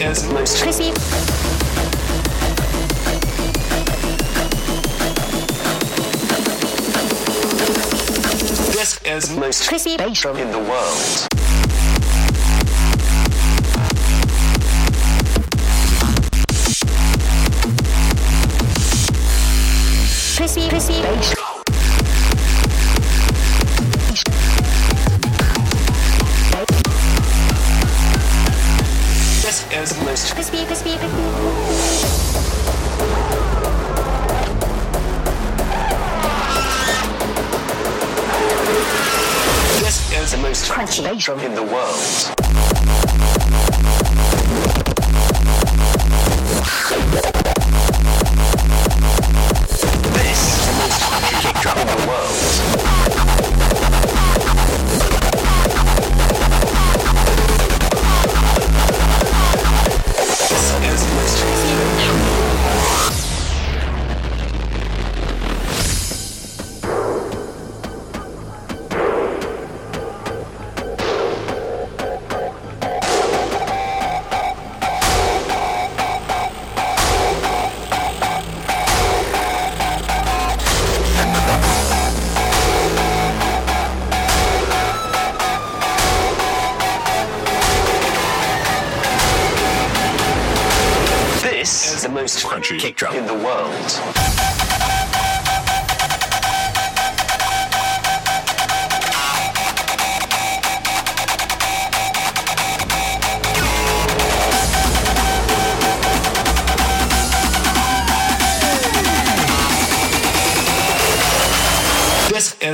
is most crispy, this is most crispy bass drum, in the world. crispy, crispy bass. nation in the world.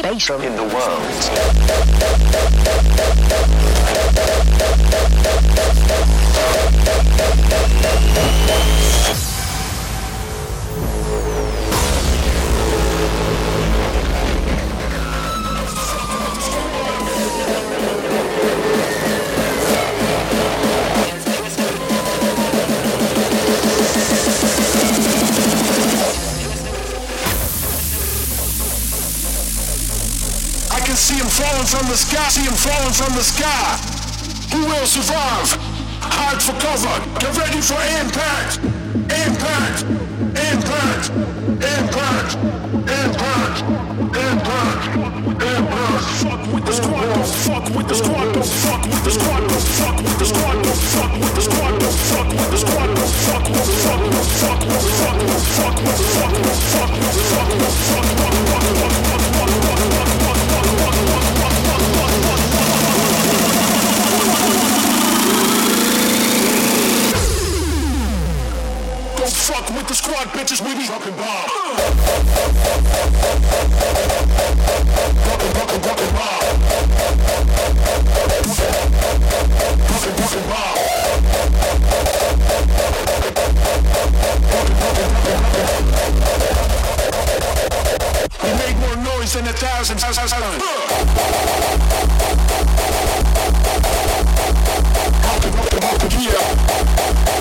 crazy in the world. The sky, see him falling from the sky. Who will survive? Hide for cover. Get ready for impact. Impact. Impact. Impact. Impact. Impact. Impact. Fuck with the squad, don't fuck with the squad, don't fuck with the squad, don't fuck with the squad, don't fuck with the squad, don't fuck with the squad, don't fuck with the fuck with fuck with fuck with fuck with fuck with fuck with fuck with fuck fuck fuck fuck fuck bitches with me. Drop and bomb. Rock and rock and uh. rock and rock. Rock and rock and rock. We make more noise than a thousand thousand. Uh. Rock and rock and rock and yeah.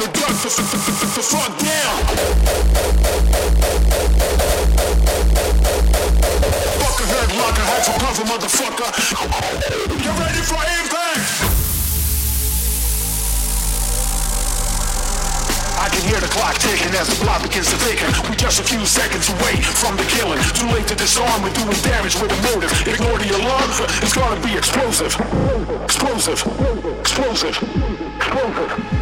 the so, so, so, so, so, so down. Fuck a head to cover, motherfucker. Get ready for impact. I can hear the clock ticking as the block begins to thicken. We just a few seconds away from the killing. Too late to disarm, we're doing damage with a motive. Ignore the alarm, it's gonna be explosive. Explosive. Explosive. Explosive. explosive.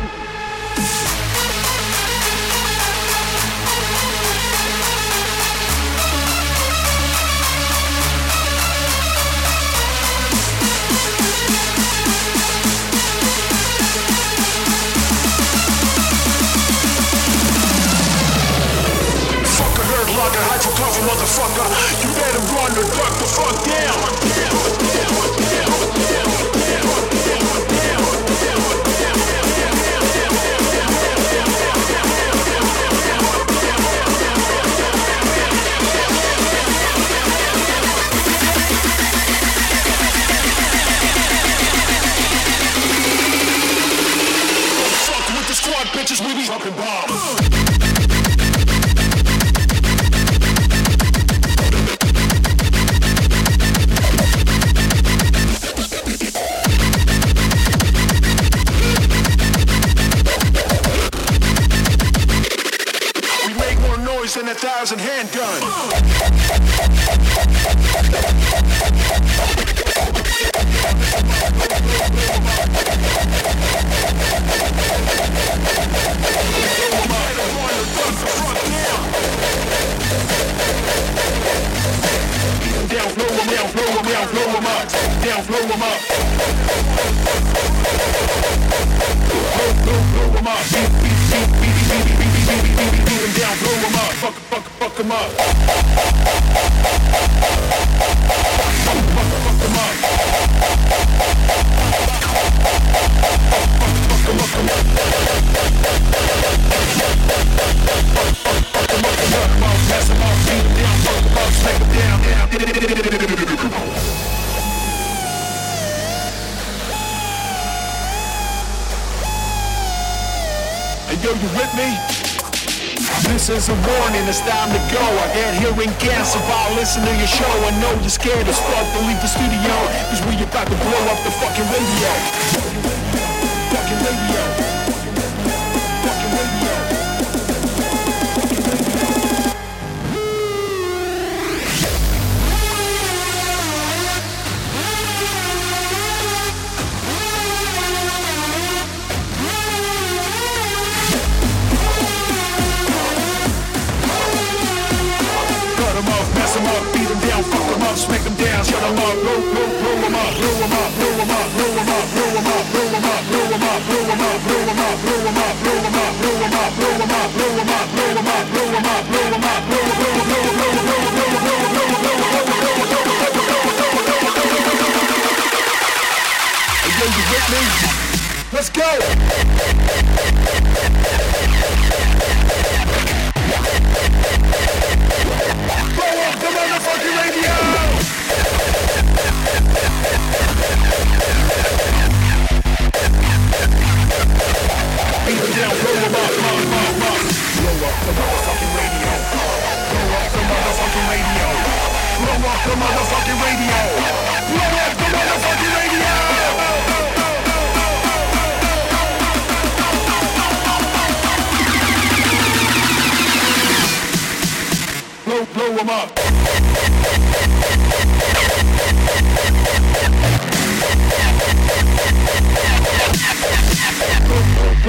listen to your show. I know you're scared as fuck, but leave the studio, cause we about to blow up the fucking radio.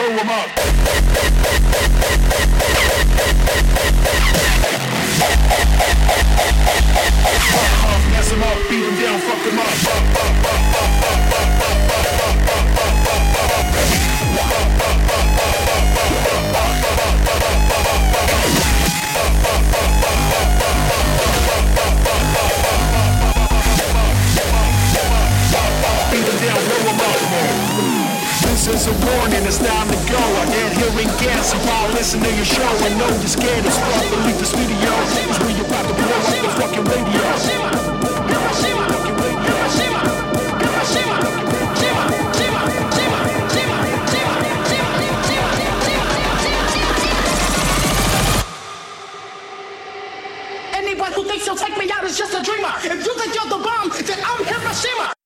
blow them up. Beat them down, fuck them up. is a warning, it's time to go. I get hearing gas if I listen to your show. I know you're scared as fuck, but leave the studio. Cause we about to blow up the fucking radio. Hiroshima, Hiroshima, Hiroshima, Anyone who thinks he'll take me out is just a dreamer. If you think you're the bomb, then I'm Hiroshima.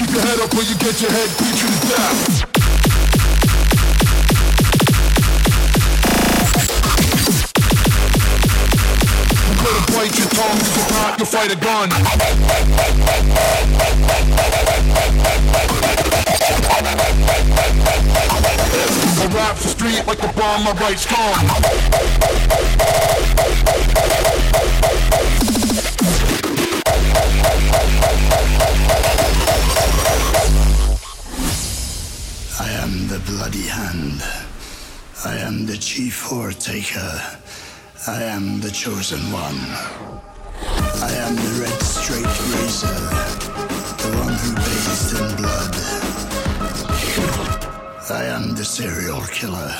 Keep your head up or you get your head beat you to death. better bite your tongue, if not, you'll fight a gun. I rap the street like the bomb my rights come. I am the bloody hand. I am the chief whore taker. I am the chosen one. I am the red straight razor, the one who bathed in blood. I am the serial killer.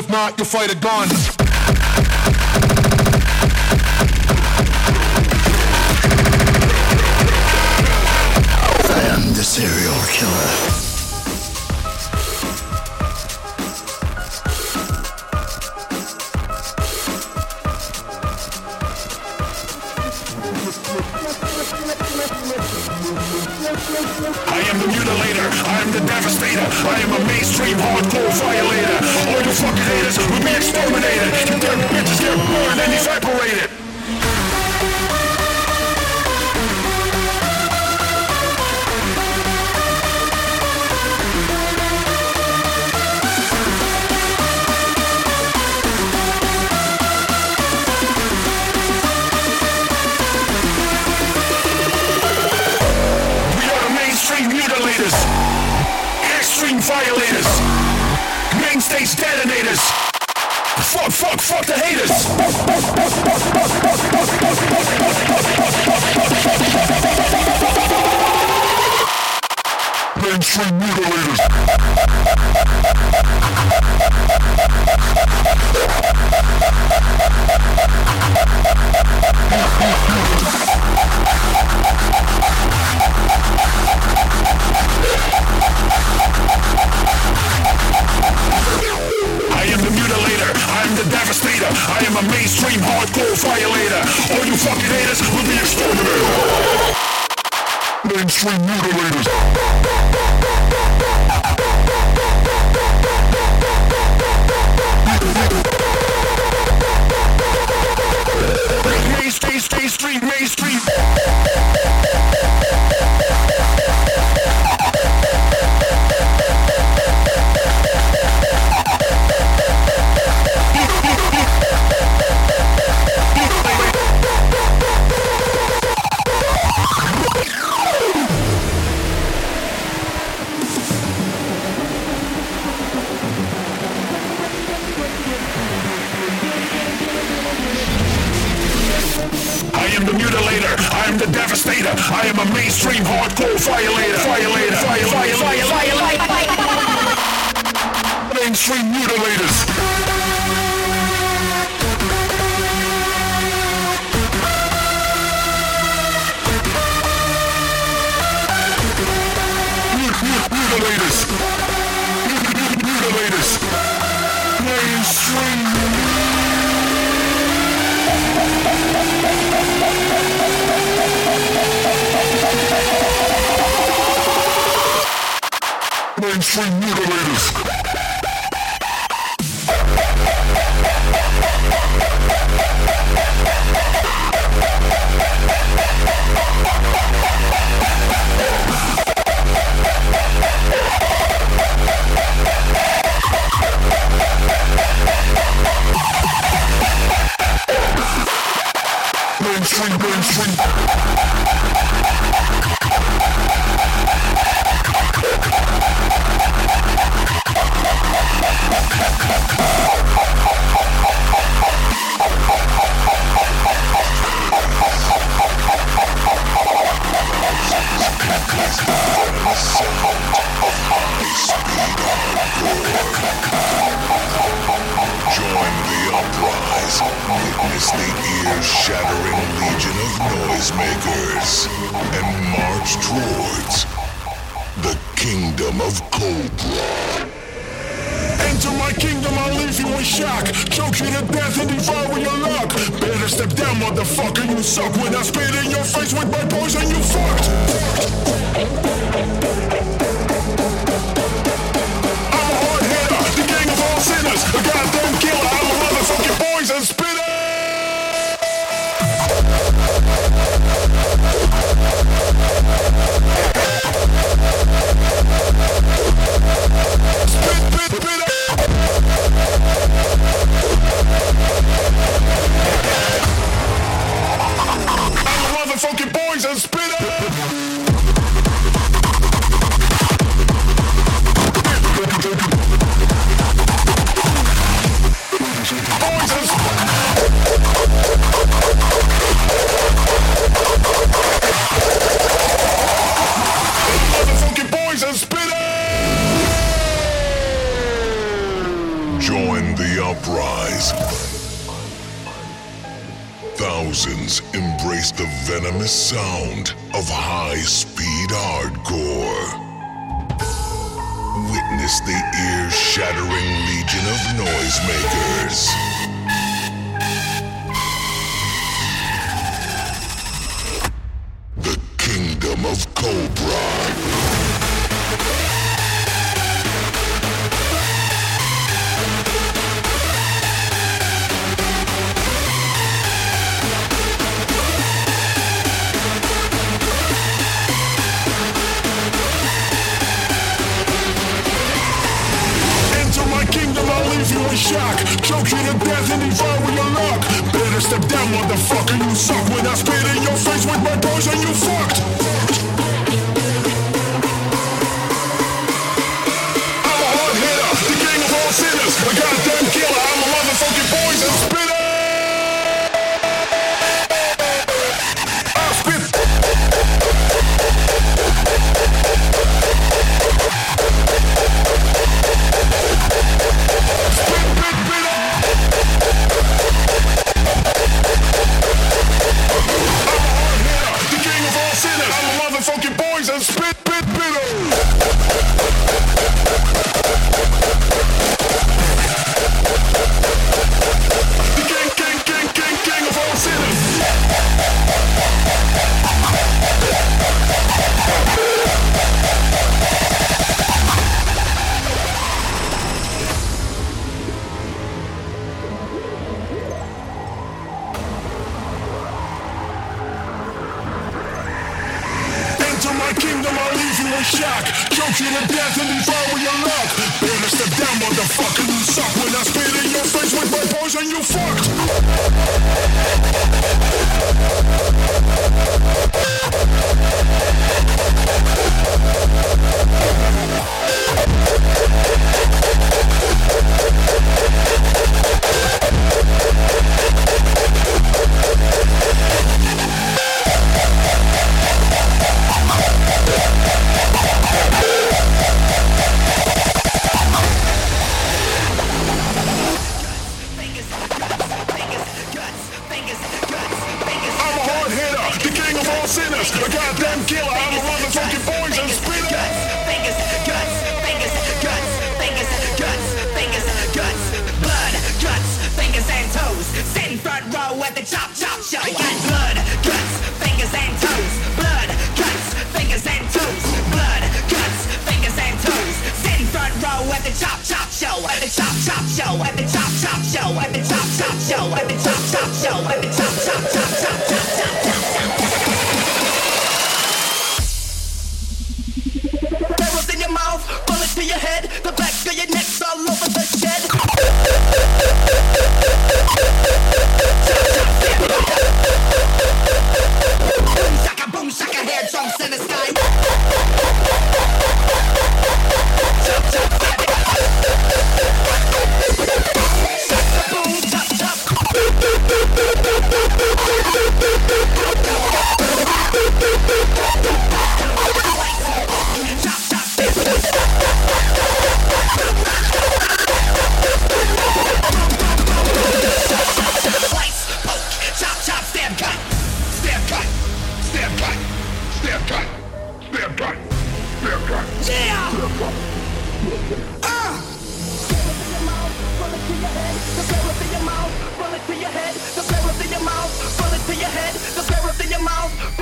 If not, you'll fight a gun. I am the serial killer. The devastator, I am a mainstream hardcore violator. All you fucking haters will be exterminated. You dirty bitches get burned and evaporated. Fuck, the haters. Mutilator. I am the devastator. I am a mainstream hardcore violator. Violator. Violator. Violator. Violator. Mainstream mutilators. Mut- mut- Mutilators. Mut- mut- Mutilators. Mainstream Информировали. and march towards the kingdom of Cobra. Enter my kingdom, I'll leave you in shock. Choke you to death and devour your luck. Better step down, motherfucker, you suck. When I spit in your face with my poison, you fucked. I'm a hard hitter, the gang of all sinners. A goddamn killer, I'm a motherfucking poison spitter. Spit, spit, spit venomous sound of high speed hardcore. Witness the ear shattering legion of noisemakers. shock. Choke you to death and devour your luck. Better step down, motherfucker, you suck. When I spit in your face with my poison, you fucked. kingdom, I'll leave you in shock. Choke you to death and devour your luck. Better step down, motherfucker, you suck. When I spit in your face with my poison, you fucked. sinners. The goddamn killer. I'm a motherfucking poison spinner. Guts, fingers, guts, fingers, guts, fingers, guts, blood, guts, fingers and toes. Sitting front row at the chop chop show. Blood, guts, fingers and toes. Blood, guts, fingers and toes. Blood, guts, fingers and toes. Sitting front row at the chop chop show. At the chop chop show. At the chop chop show. At the chop chop show. At the chop chop show. At the chop chop show. hair jumps in the sky.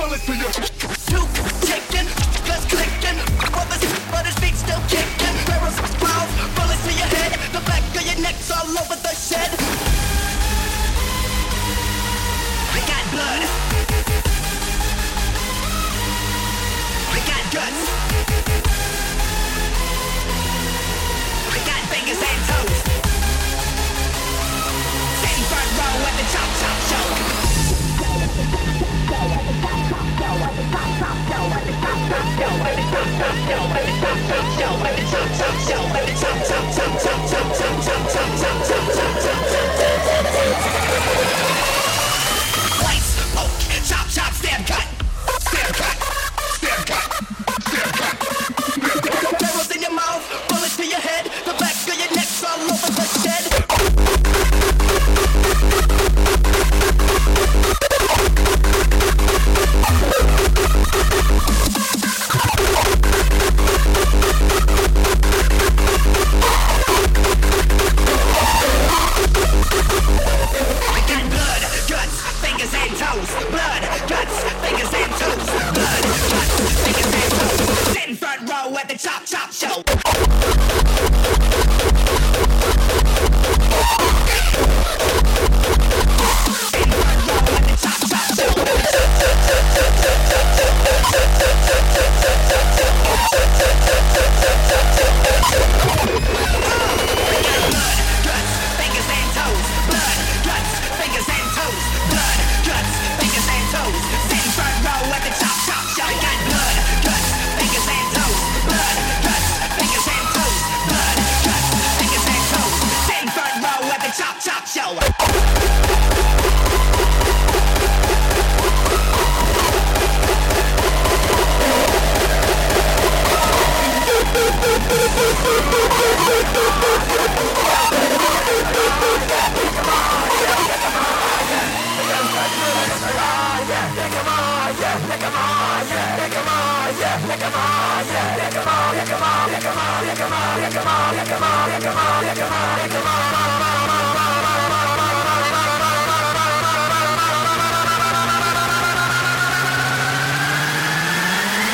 sell it to you.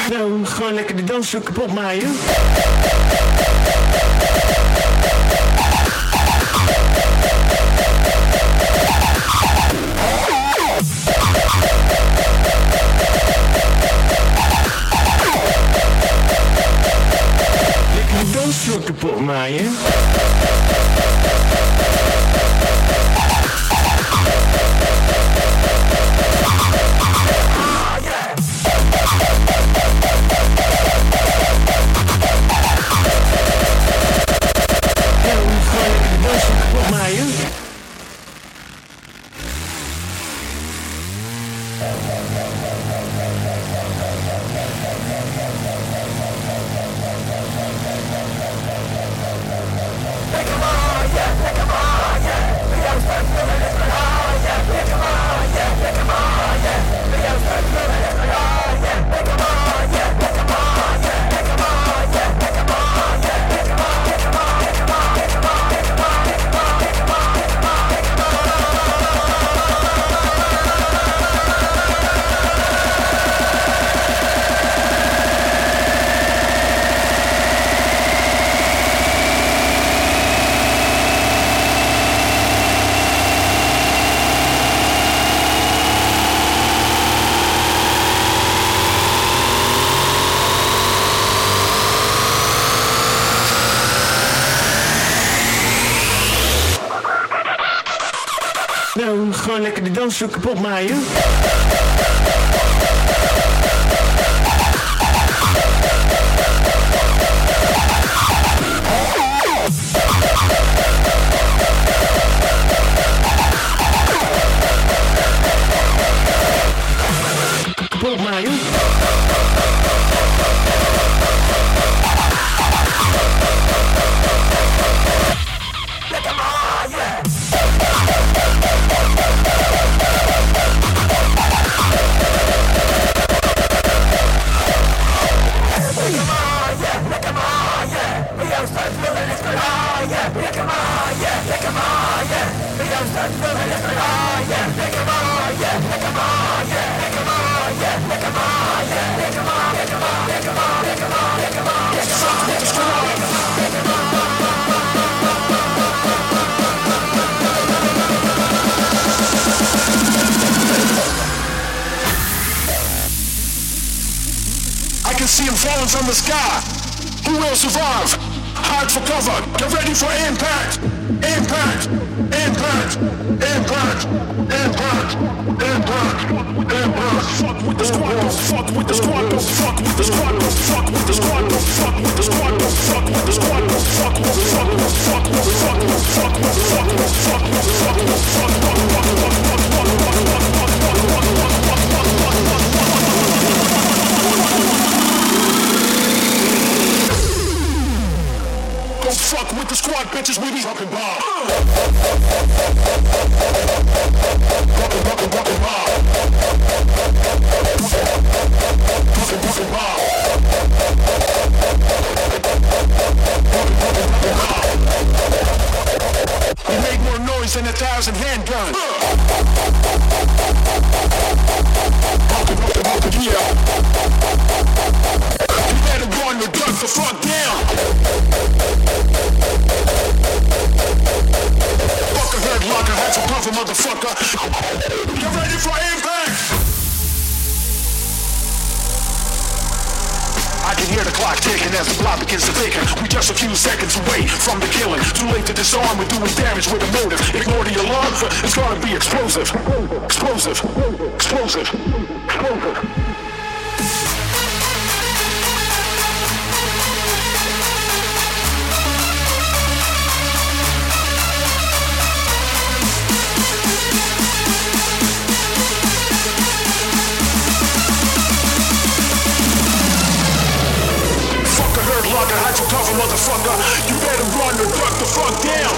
Nou, gewoon lekker de dansvloer kapot maaien. Çok por mij. Zo kapot maaien. Fuck disarm, we're doing damage with a motive. Ignore the alarm, it's gonna be explosive. Explosive. Explosive. Explosive. explosive. plunder like a cover, motherfucker. You better run or duck the fuck down.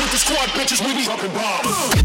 With the squad, bitches, we be up bombs.